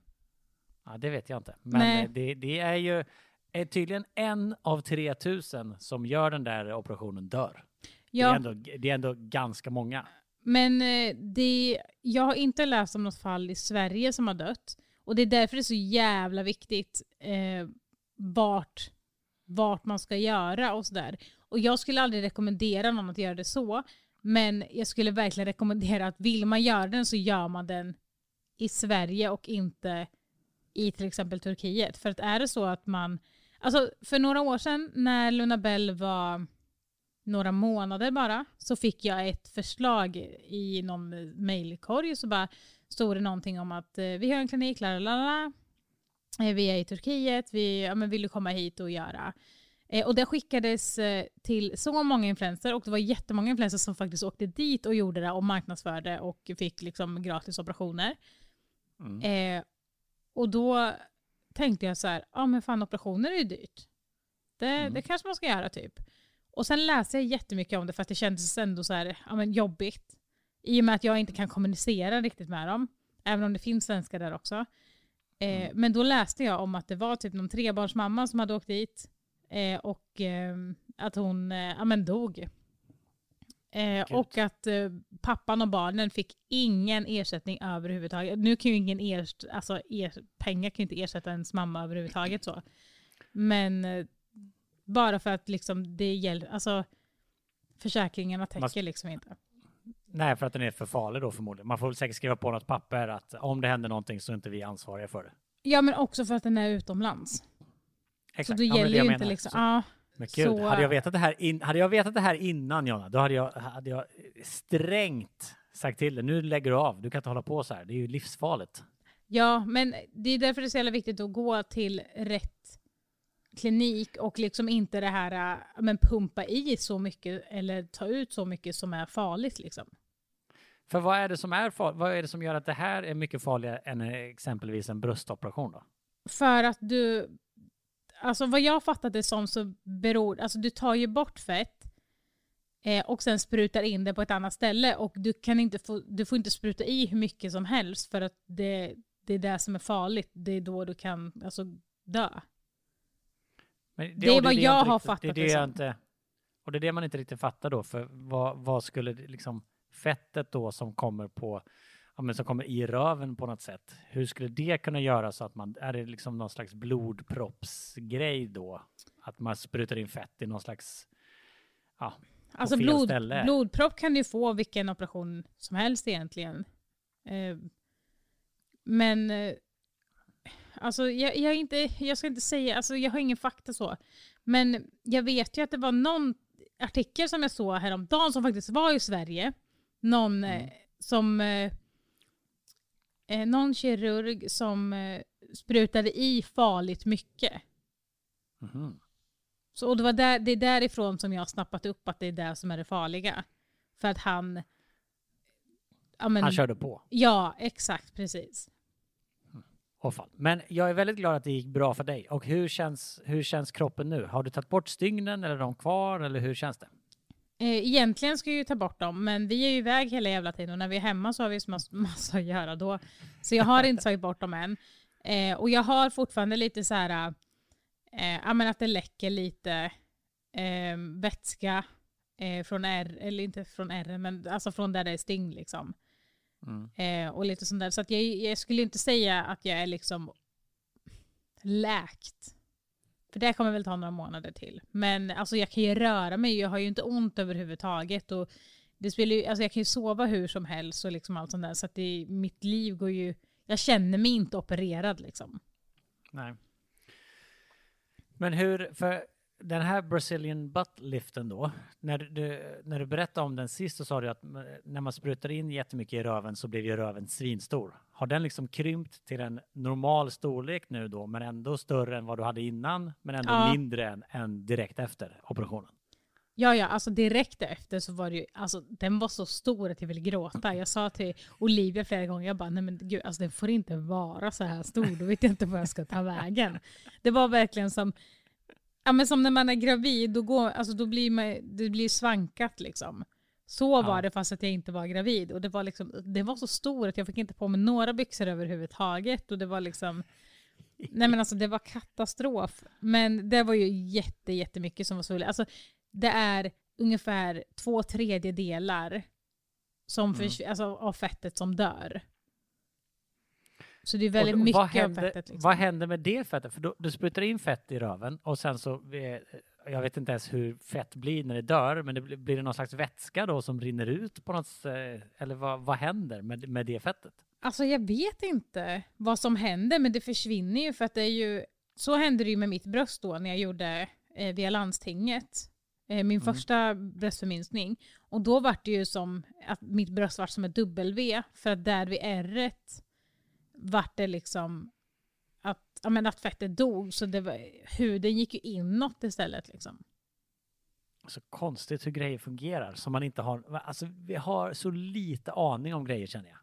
Ja, det vet jag inte. Men det, det är ju är tydligen en av 3000 som gör den där operationen dör. Det, är Ja, ändå, det är ändå ganska många. men eh, det, jag har inte läst om något fall i Sverige som har dött. Och det är därför det är så jävla viktigt eh, vart, vart man ska göra och sådär. Och jag skulle aldrig rekommendera någon att göra det så. Men jag skulle verkligen rekommendera att vill man göra den så gör man den i Sverige och inte i till exempel Turkiet. För att är det så att man, alltså för några år sedan när Luna Bell var några månader bara så fick jag ett förslag i någon mejlkorg så bara stod det någonting om att eh, vi har en klinik, lalala, eh, vi är i Turkiet, vi, ja, men vill du komma hit och göra? Eh, och det skickades eh, till så många influenser och det var jättemånga influencers som faktiskt åkte dit och gjorde det och marknadsförde och fick liksom gratis operationer. Mm. Eh, och då tänkte jag så här, ja men fan operationer är ju dyrt. Det, Mm. det kanske man ska göra typ. Och sen läste jag jättemycket om det för att det kändes ändå så här, ja, men jobbigt. I och med att jag inte kan kommunicera riktigt med dem. Även om det finns svenskar där också. Eh, Mm. Men då läste jag om att det var typ någon trebarnsmamma som hade åkt dit. Eh, och eh, att hon eh, ja, men dog. Eh, och att eh, pappan och barnen fick ingen ersättning överhuvudtaget. Nu kan ju ingen erst, alltså, er, pengar kan ju inte ersätta ens mamma överhuvudtaget så. Men bara för att liksom det gäller, alltså försäkringarna täcker liksom inte. Nej, för att den är för farlig då förmodligen. Man får väl säkert skriva på något papper att om det händer någonting så är inte vi ansvariga för det. Ja men också för att den är utomlands. Exakt. Så det Ja, gäller det ju inte liksom, Så-. Men gud, Så- hade, jag vetat det här in, hade jag vetat det här innan Jonna, då hade jag, hade jag strängt sagt till dig, nu lägger du av, du kan inte hålla på så här, det är ju livsfarligt. Ja, men det är därför det är så jävla viktigt att gå till rätt klinik och liksom inte det här äh, men pumpa i så mycket eller ta ut så mycket som är farligt liksom. För vad är det som är farligt? Vad är det som gör att det här är mycket farligare än exempelvis en bröstoperation då? För att du, alltså vad jag fattat det som så beror, alltså du tar ju bort fett eh, och sen sprutar in det på ett annat ställe och du kan inte få, du får inte spruta i hur mycket som helst för att det, det är det som är farligt. Det är då du kan alltså, dö. Men Det är vad inte jag har riktigt- fattat det. Är det det jag som. inte, och det är det man inte riktigt fattar då, för vad, vad skulle det liksom fettet då som kommer på ja, men som kommer i röven på något sätt. Hur skulle det kunna göra så att man, är det liksom någon slags blodproppsgrej då? Att man sprutar in fett i någon slags, ja, Alltså fel blod, ställe. blodpropp kan du få vilken operation som helst egentligen. Eh, men eh, alltså jag, jag, inte, jag ska inte säga, alltså jag har ingen fakta så. Men jag vet ju att det var någon artikel som jag såg häromdagen som faktiskt var i Sverige. Någon eh, Mm. som eh, någon kirurg som eh, sprutade i farligt mycket. Mhm. Så, och det, var där, det är därifrån som jag har snappat upp att det är det som är det farliga. För att han... Ja, men, Han körde på. ja exakt precis. Men jag är väldigt glad att det gick bra för dig. Och hur känns, hur känns kroppen nu? Har du tagit bort stygnen eller är de kvar eller hur känns det? Eh, egentligen ska jag ju ta bort dem, men vi är ju iväg hela jävla tiden och när vi är hemma så har vi så mass- (laughs) massa att göra då. Så jag har inte tagit bort dem än. Eh, och jag har fortfarande lite så här, eh, ja men att det läcker lite eh, vätska eh, från R, eller inte från R, men alltså från där det är sting liksom. Mm. Eh, och lite sånt där. Så jag, jag skulle inte säga att jag är liksom läkt. För det kommer väl ta några månader till. Men alltså jag kan ju röra mig, jag har ju inte ont överhuvudtaget. Och det spelar ju, alltså jag kan ju sova hur som helst och liksom allt sånt där. Så att det, mitt liv går ju, jag känner mig inte opererad liksom. Nej. Men hur, för den här Brazilian butt liften då, när du, när du berättade om den sist så sa du att när man sprutar in jättemycket i röven så blir ju röven svinstor. Har den liksom krympt till en normal storlek nu då, men ändå större än vad du hade innan, men ändå Ja. mindre än, än direkt efter operationen? Ja, ja, alltså direkt efter så var det ju, alltså den var så stor att jag ville gråta. Jag sa till Olivia flera gånger, jag bara, nej men gud, alltså den får inte vara så här stor, då vet jag inte var jag ska ta vägen. Det var verkligen som, ja men som när man är gravid, då, går, alltså, då blir man, det blir svankat liksom. Så var Ja. det fast att jag inte var gravid. Och det var, liksom, det var så stor att jag fick inte på mig några byxor överhuvudtaget. Och det var liksom, nej men alltså det var katastrof. Men det var ju jätte, jättemycket som var svullet. Alltså det är ungefär två tredjedelar som Mm. alltså, av fettet som dör. Så det är väldigt Och mycket vad, av händer, fettet. Liksom. vad händer med det fettet? För då, du sprutar in fett i röven och sen så, eh, jag vet inte ens hur fett blir när det dör, men det blir, blir det någon slags vätska då som rinner ut på något sätt? Eller vad, vad händer med, med det fettet? Alltså jag vet inte vad som händer men det försvinner ju för att det är ju så hände det ju med mitt bröst då när jag gjorde eh, via landstinget. Eh, min Mm. första bröstförminskning. Och då var det ju som att mitt bröst var som ett W för att där vid r vart det liksom att, ja, men att fettet dog så det var, huden gick ju inåt istället liksom. Så konstigt hur grejer fungerar som man inte har, alltså vi har så lite aning om grejer känner jag.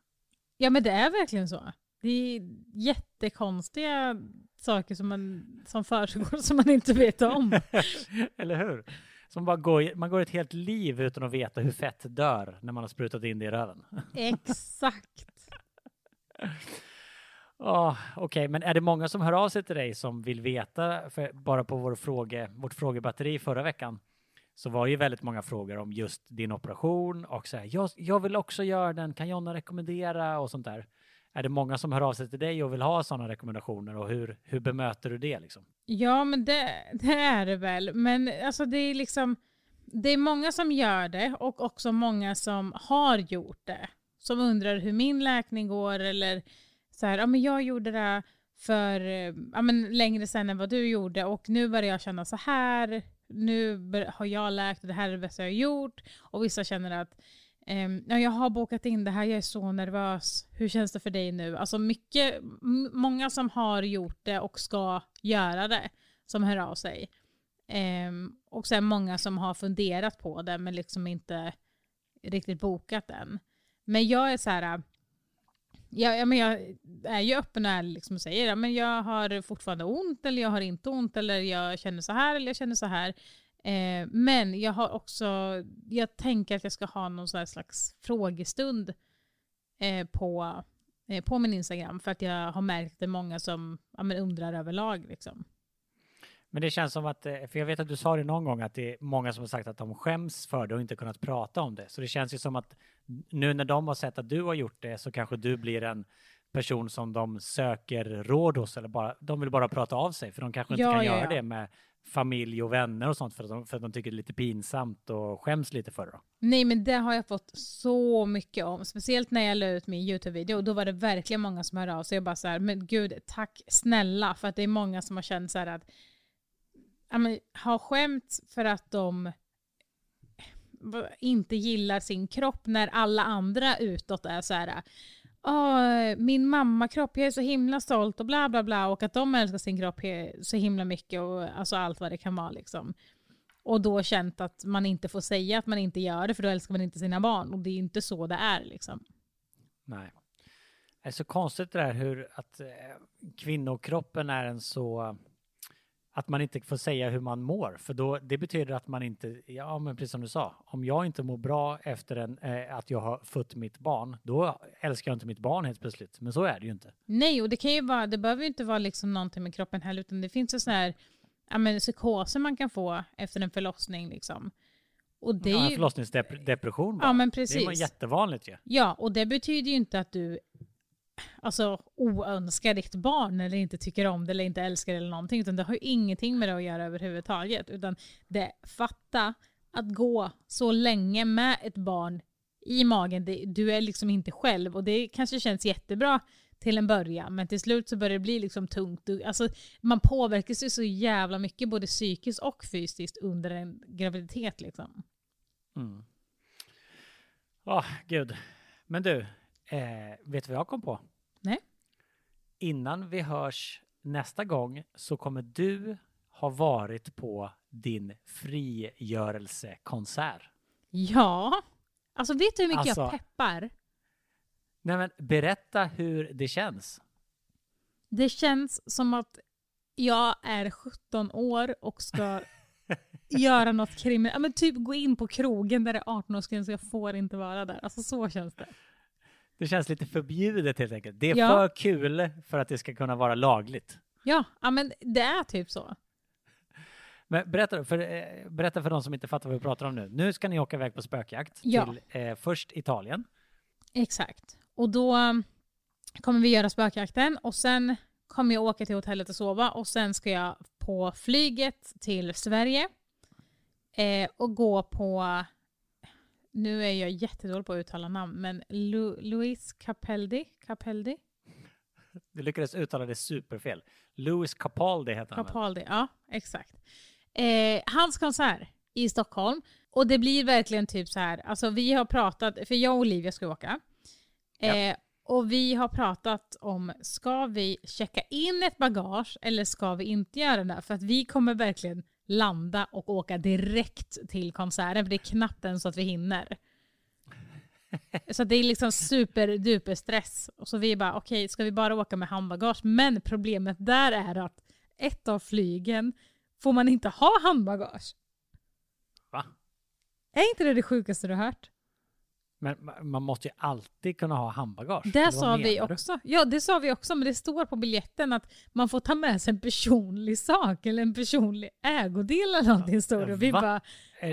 Ja men det är verkligen så. Det är jättekonstiga saker som, man, som försiggår som man inte vet om. (laughs) Eller hur? Som bara går, man går ett helt liv utan att veta hur fett dör när man har sprutat in det i röven. Exakt. (laughs) Oh, Okej, men är det många som hör av sig till dig som vill veta? För bara på vår fråge, vårt frågebatteri förra veckan så var det ju väldigt många frågor om just din operation och så här, jag, jag vill också göra den, kan Jonna rekommendera och sånt där. Är det många som hör av sig till dig och vill ha sådana rekommendationer och hur, hur bemöter du det liksom? Ja, men det, det är det väl. Men alltså det är liksom, det är många som gör det och också många som har gjort det. Som undrar hur min läkning går eller så här, ja men jag gjorde det för ja, men längre sedan än vad du gjorde och nu börjar jag känna så här. Nu har jag läkt och det här är det bästa jag har gjort. Och vissa känner att ehm, ja, jag har bokat in det här, jag är så nervös. Hur känns det för dig nu? Alltså mycket, många som har gjort det och ska göra det som hör av sig. Ehm, och sen många som har funderat på det men liksom inte riktigt bokat än. Men jag är så här, jag, ja, men jag är ju öppen och ärlig liksom och säger ja, men jag har fortfarande ont eller jag har inte ont eller jag känner så här eller jag känner så här. Eh, men jag har också, jag tänker att jag ska ha någon här slags frågestund eh, på, eh, på min Instagram för att jag har märkt att det är många som ja, men undrar överlag. Liksom. Men det känns som att, eh, för jag vet att du sa det någon gång att det är många som har sagt att de skäms för det och inte kunnat prata om det. Så det känns ju som att nu när de har sett att du har gjort det så kanske du blir en person som de söker råd hos eller bara, de vill bara prata av sig för de kanske inte Ja, kan ja, göra ja. det med, familj och vänner och sånt för att de, för att de tycker det är lite pinsamt och skäms lite för det? Då? Nej men det har jag fått så mycket om. Speciellt när jag la ut min YouTube-video. Då var det verkligen många som hörde av sig och bara så här, men gud tack snälla. För att det är många som har känt så här att men, har skämt för att de inte gillar sin kropp när alla andra utåt är så här oh, min mammakropp, jag är så himla stolt och bla bla bla och att de älskar sin kropp så himla mycket och alltså allt vad det kan vara liksom. Och då känt att man inte får säga att man inte gör det för då älskar man inte sina barn och det är inte så det är liksom. Nej. Det är så konstigt det där hur att eh, kvinnokroppen är en så att man inte får säga hur man mår, för då, det betyder att man inte, ja men precis som du sa, om jag inte mår bra efter en, eh, att jag har fött mitt barn, då älskar jag inte mitt barn helt plötsligt. Men så är det ju inte. Nej, och det kan ju vara, det behöver ju inte vara liksom någonting med kroppen heller, utan det finns ju sådana här ja, men psykoser man kan få efter en förlossning liksom. Och det ja, ju... förlossningsdepression bara. Ja, men precis. Det är jättevanligt ju. Ja. ja, och det betyder ju inte att du alltså, oönskar ditt barn eller inte tycker om det eller inte älskar det eller någonting. Utan det har ju ingenting med det att göra överhuvudtaget. Utan det, fatta att gå så länge med ett barn i magen, det, du är liksom inte själv. Och det kanske känns jättebra till en början, men till slut så börjar det bli liksom tungt. Alltså, man påverkas ju så jävla mycket, både psykiskt och fysiskt, under en graviditet. Liksom. Mm. oh, gud. Men du, Eh, vet du vad jag kom på? Nej. Innan vi hörs nästa gång så kommer du ha varit på din frigörelsekonsert. Ja. Alltså vet du hur mycket alltså, jag peppar? Nej men berätta hur det känns. Det känns som att jag är 17 år och ska (laughs) göra något kriminellt. Ja, men typ gå in på krogen där det är 18-årsgräns och jag får inte vara där. Alltså så känns det. Det känns lite förbjudet helt enkelt. Det är ja. för kul för att det ska kunna vara lagligt. Ja, ja men det är typ så. Men berätta, för, eh, berätta för de som inte fattar vad vi pratar om nu. Nu ska ni åka iväg på spökjakt ja. till eh, först Italien. Exakt. Och då um, kommer vi göra spökjakten och sen kommer jag åka till hotellet och sova och sen ska jag på flyget till Sverige eh, och gå på nu är jag jättedålig på att uttala namn, men Lu Luis Capaldi? Capaldi? Du lyckades uttala det superfel. Louis Capaldi heter han Capaldi, ja exakt. Eh, hans konsert i Stockholm. Och det blir verkligen typ så här, alltså vi har pratat, för jag och Olivia ska åka. Eh, ja. Och vi har pratat om, ska vi checka in ett bagage eller ska vi inte göra det? För att vi kommer verkligen landa och åka direkt till konserten, för det är knappt ens så att vi hinner. (laughs) Så det är liksom superduper stress. Och så vi bara, okej, okay, ska vi bara åka med handbagage? Men problemet där är att ett av flygen får man inte ha handbagage. Va? Är inte det det sjukaste du har hört? Men man måste ju alltid kunna ha handbagage. Det sa vi också. Ja, det sa vi också, men det står på biljetten att man får ta med sig en personlig sak eller en personlig ägodel eller någonting står det. Vi bara,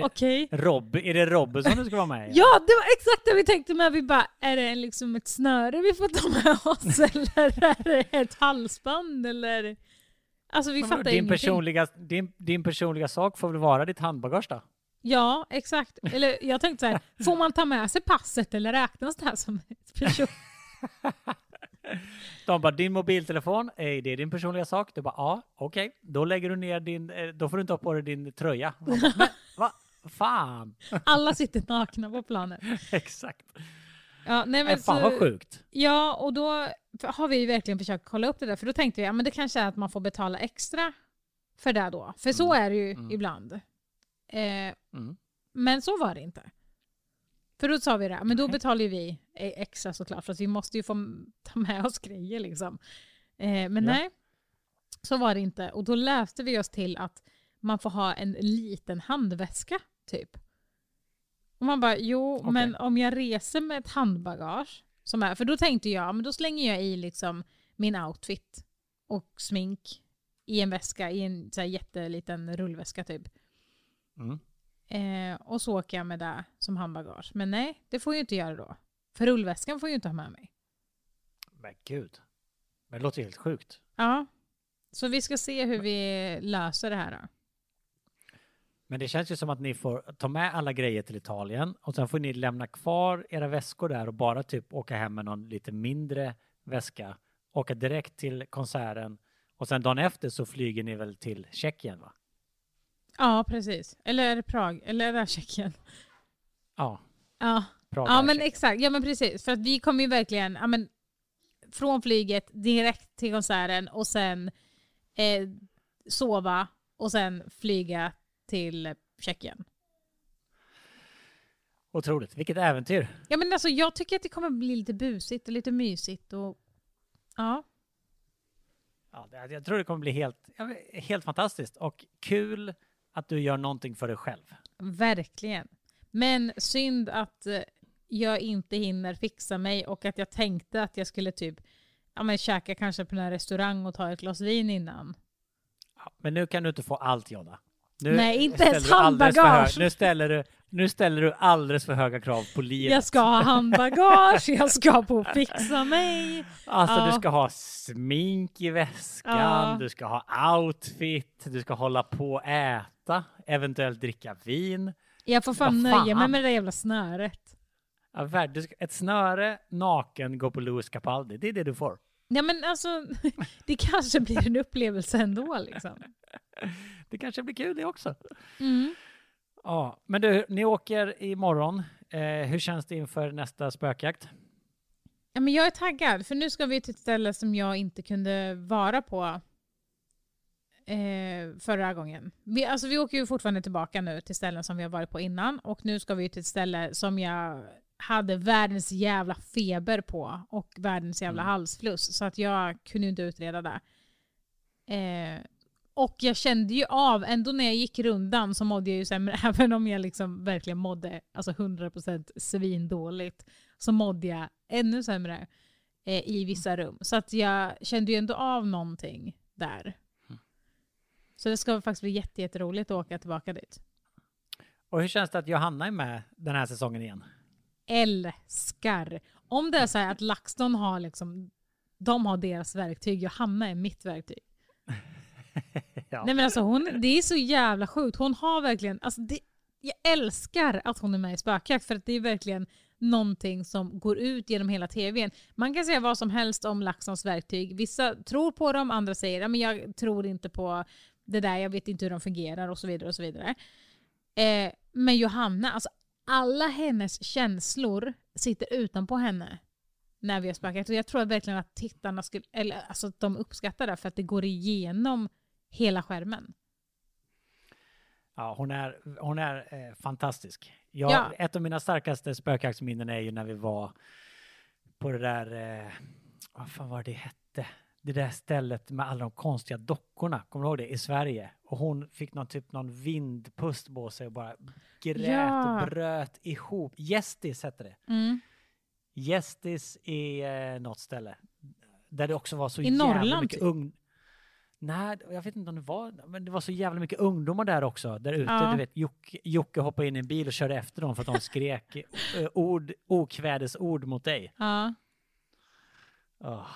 okej. Okay. Rob, är det Robinson du ska vara med i? (laughs) ja, det var exakt det vi tänkte med. Vi bara, är det liksom ett snöre vi får ta med oss (laughs) eller är det ett halsband eller? Alltså vi fattar din ingenting. Personliga, din, din personliga sak får väl vara ditt handbagage då? Ja, exakt. Eller jag tänkte så här, (laughs) får man ta med sig passet eller räknas det här som ett person? (laughs) De bara, din mobiltelefon, är det din personliga sak? Du bara, ja, okej. Okay. Då lägger du ner din, eh, då får du inte ha på dig din tröja. Bara, Men va? Fan! (laughs) Alla sitter nakna på planet. Exakt. Ja, nej men äh, fan så, vad sjukt. Ja, och då har vi verkligen försökt kolla upp det där, för då tänkte vi, ja men det kanske är att man får betala extra för det då. För så mm. är det ju mm. ibland. Eh, mm. Men så var det inte. För då sa vi det, men då betalar vi extra såklart för att vi måste ju få ta med oss grejer liksom. Eh, men ja. nej, så var det inte. Och då läste vi oss till att man får ha en liten handväska typ. Och man bara, jo okay. men om jag reser med ett handbagage, som är, för då tänkte jag, men då slänger jag i liksom min outfit och smink i en väska, i en så här jätteliten rullväska typ. Mm. Eh, och så åker jag med det som handbagage. Men nej, det får jag inte göra då. För rullväskan får jag inte ha med mig. Men gud. Men det låter helt sjukt. Ja. Så vi ska se hur vi löser det här då. Men det känns ju som att ni får ta med alla grejer till Italien och sen får ni lämna kvar era väskor där och bara typ åka hem med någon lite mindre väska, åka direkt till konserten och sen dagen efter så flyger ni väl till Tjeckien va? Ja, precis. Eller är det Prag? Eller är det Tjeckien? Ja, Ja, Prag ja men exakt. Ja, men precis. För att vi kommer ju verkligen ja, men, från flyget direkt till konserten och sen eh, sova och sen flyga till Tjeckien. Otroligt, vilket äventyr. Ja, men alltså, jag tycker att det kommer bli lite busigt och lite mysigt. Och, ja. Ja, jag tror det kommer bli helt, helt fantastiskt och kul att du gör någonting för dig själv. Verkligen. Men synd att eh, jag inte hinner fixa mig och att jag tänkte att jag skulle typ ja, men käka kanske på en restaurang och ta ett glas vin innan. Ja, men nu kan du inte få allt Jonna. Nu Nej, inte ens handbagage. Nu ställer, du, nu ställer du alldeles för höga krav på livet. Jag ska ha handbagage, jag ska på fixa mig. Alltså Ja. du ska ha smink i väskan, Ja. du ska ha outfit, du ska hålla på och äta, eventuellt dricka vin. Jag får fan fan? nöja mig med det där jävla snöret. Ja, ett snöre, naken, gå på Louis Capaldi. Det är det du får. Ja men alltså, (laughs) det kanske blir en upplevelse ändå liksom. (laughs) Det kanske blir kul det också. Mm. Ja, men du, ni åker imorgon. Eh, hur känns det inför nästa spökjakt? Ja, men jag är taggad, för nu ska vi till ett ställe som jag inte kunde vara på eh, förra gången. Vi, alltså, vi åker ju fortfarande tillbaka nu till ställen som vi har varit på innan och nu ska vi till ett ställe som jag hade världens jävla feber på och världens jävla Mm. halsfluss så att jag kunde inte utreda det. Eh, och jag kände ju av, ändå när jag gick rundan så mådde jag ju sämre, (laughs) även om jag liksom verkligen mådde alltså 100% svindåligt så mådde jag ännu sämre eh, i vissa rum. Så att jag kände ju ändå av någonting där. Så det ska faktiskt bli jätte, jätteroligt att åka tillbaka dit. Och hur känns det att Johanna är med den här säsongen igen? Älskar! Om det är så här att LaxTon har liksom, de har deras verktyg, Johanna är mitt verktyg. (laughs) ja. Nej men alltså hon, det är så jävla sjukt. Hon har verkligen, alltså det, jag älskar att hon är med i Spökjakt för att det är verkligen någonting som går ut genom hela tvn. Man kan säga vad som helst om LaxTons verktyg. Vissa tror på dem, andra säger att jag tror inte på det där, jag vet inte hur de fungerar och så vidare. och så vidare. Eh, men Johanna, alltså alla hennes känslor sitter utanpå henne när vi har spökat. Och jag tror verkligen att tittarna skulle, eller alltså att de uppskattar det för att det går igenom hela skärmen. Ja, hon är, hon är eh, fantastisk. Jag, Ja. Ett av mina starkaste spökjaktsminnen är ju när vi var på det där, eh, vad fan var det hette? Det där stället med alla de konstiga dockorna, kommer du ihåg det? I Sverige. Och hon fick någon typ någon vindpust på sig och bara grät Ja. och bröt ihop. Gästis hette det. Mm. Gästis i eh, något ställe. Där det också var så I jävla Norrland, mycket typ? ung... Nej, jag vet inte om det var, men det var så jävla mycket ungdomar där också, där ute. Ja. Du vet, Jocke, Jocke hoppade in i en bil och körde efter dem för att de skrek eh, ord, okvädesord mot dig. Ja. Åh.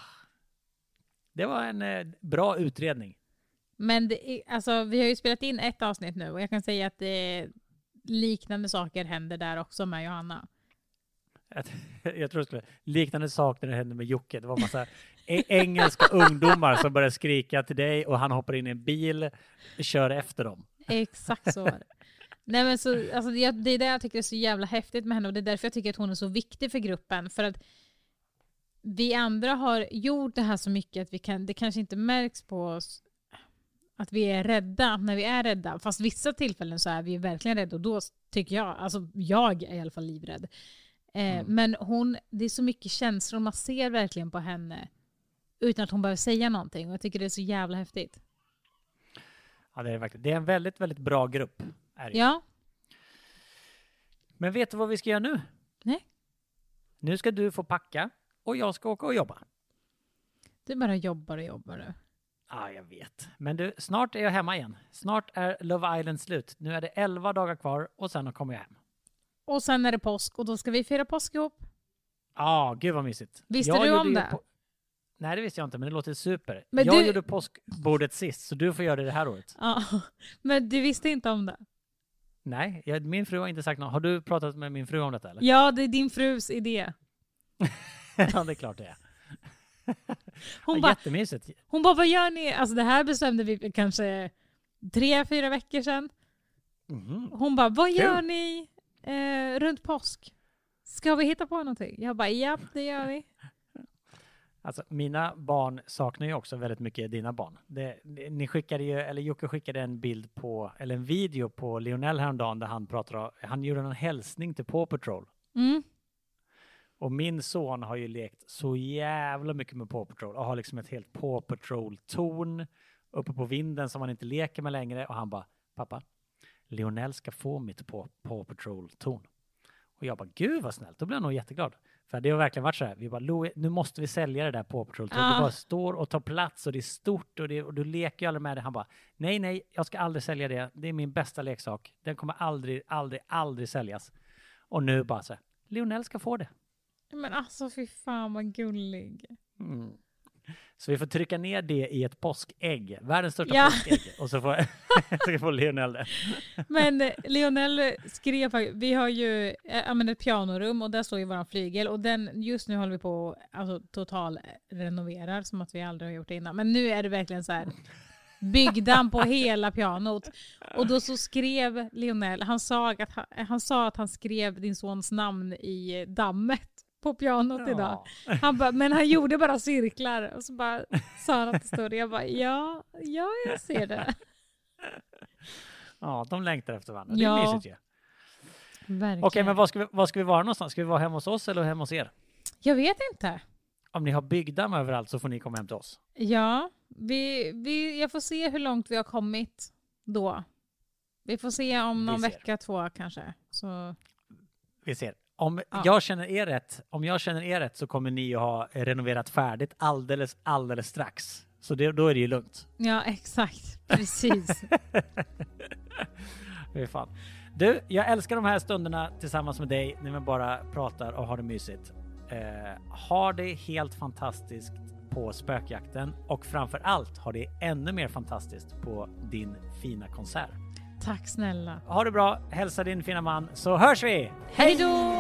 Det var en eh, bra utredning. Men det är, alltså, vi har ju spelat in ett avsnitt nu och jag kan säga att det är liknande saker händer där också med Johanna. Att- (laughs) Jag tror det skulle liknande sak när det hände med Jocke. Det var massa e- engelska ungdomar som började skrika till dig och han hoppar in i en bil och kör efter dem. Exakt så var det. Nej, men så, alltså, det, det är det jag tycker är så jävla häftigt med henne och det är därför jag tycker att hon är så viktig för gruppen. För att vi andra har gjort det här så mycket att vi kan, det kanske inte märks på oss att vi är rädda när vi är rädda. Fast vissa tillfällen så är vi verkligen rädda och då tycker jag, alltså jag är i alla fall livrädd. Eh, Mm. Men hon, det är så mycket känslor, man ser verkligen på henne utan att hon behöver säga någonting och jag tycker det är så jävla häftigt. Ja, det är verkligen. Det är en väldigt, väldigt bra grupp. Är det. Ja, Men vet du vad vi ska göra nu? Nej. Nu ska du få packa och jag ska åka och jobba. du bara jobbar och jobbar du. Ja, jag vet. Men du, snart är jag hemma igen. Snart är Love Island slut. Nu är det 11 dagar kvar och sen kommer jag hem. Och sen är det påsk och då ska vi fira påsk ihop. Ja, gud vad mysigt. Visste Jag du om det? på- Nej, det visste jag inte, men det låter super. Men jag du- gjorde påskbordet sist, så du får göra det det här året. Ja, (laughs) men du visste inte om det? Nej, jag, min fru har inte sagt något. Har du pratat med min fru om detta eller? Ja, det är din frus idé. (laughs) (laughs) ja, det är klart det är. Hon ja, bara, Jättemysigt. hon bara, vad gör ni? Alltså det här bestämde vi kanske tre, fyra veckor sedan. Mhm. Hon bara, vad gör Kul. ni eh, runt påsk? Ska vi hitta på någonting? Jag bara, japp det gör vi. Alltså, mina barn saknar ju också väldigt mycket dina barn. Det, ni skickade ju, eller Jocke skickade en bild på, eller en video på Lionel häromdagen där han pratar om, han gjorde en hälsning till Paw Patrol. Mm. Och min son har ju lekt så jävla mycket med Paw Patrol och har liksom ett helt Paw Patrol-torn uppe på vinden som han inte leker med längre och han bara, pappa, Lionel ska få mitt Paw Paw Patrol-torn. Och jag bara, gud vad snällt, då blir han nog jätteglad. För det har verkligen varit så här, vi bara, Louie, nu måste vi sälja det där Paw Patrol-tornet. Det Ah. bara står och tar plats och det är stort och, det, och du leker ju aldrig med det. Han bara, nej, nej, jag ska aldrig sälja det. Det är min bästa leksak. Den kommer aldrig, aldrig, aldrig säljas. Och nu bara så här, Lionel ska få det. Men alltså fy fan vad gullig. Mm. Så vi får trycka ner det i ett påskägg, världens största Ja. påskägg. Och så får, (laughs) så får Lionel det. Men eh, Lionel skrev vi har ju eh, ett pianorum och där står ju våran flygel och den, just nu håller vi på att alltså, total renoverar som att vi aldrig har gjort det innan. Men nu är det verkligen så här byggdamm på hela pianot. Och då så skrev Lionel, han sa att han, han, sa att han skrev din sons namn i dammet på pianot idag. Han bara, men han gjorde bara cirklar och så bara sa han att det stod det. Jag bara, ja, ja jag ser det. ja, de längtar efter varandra. Det Ja. är mysigt ju. Verkligen. Okej, men var ska, vi, var ska vi vara någonstans? Ska vi vara hemma hos oss eller hemma hos er? Jag vet inte. Om ni har byggdamm överallt så får ni komma hem till oss. Ja, vi, vi, jag får se hur långt vi har kommit då. Vi får se om någon ser. vecka, två kanske. Så, Vi ser. Om Ja. jag känner er rätt, om jag känner er rätt så kommer ni att ha renoverat färdigt alldeles, alldeles strax. Så det, då är det ju lugnt. ja, exakt. Precis. (laughs) Fy fan. Du, jag älskar de här stunderna tillsammans med dig när vi bara pratar och har det mysigt. Eh, ha det helt fantastiskt på spökjakten och framför allt ha det ännu mer fantastiskt på din fina konsert. Tack snälla. Ha det bra, hälsa din fina man så hörs vi. Hej då!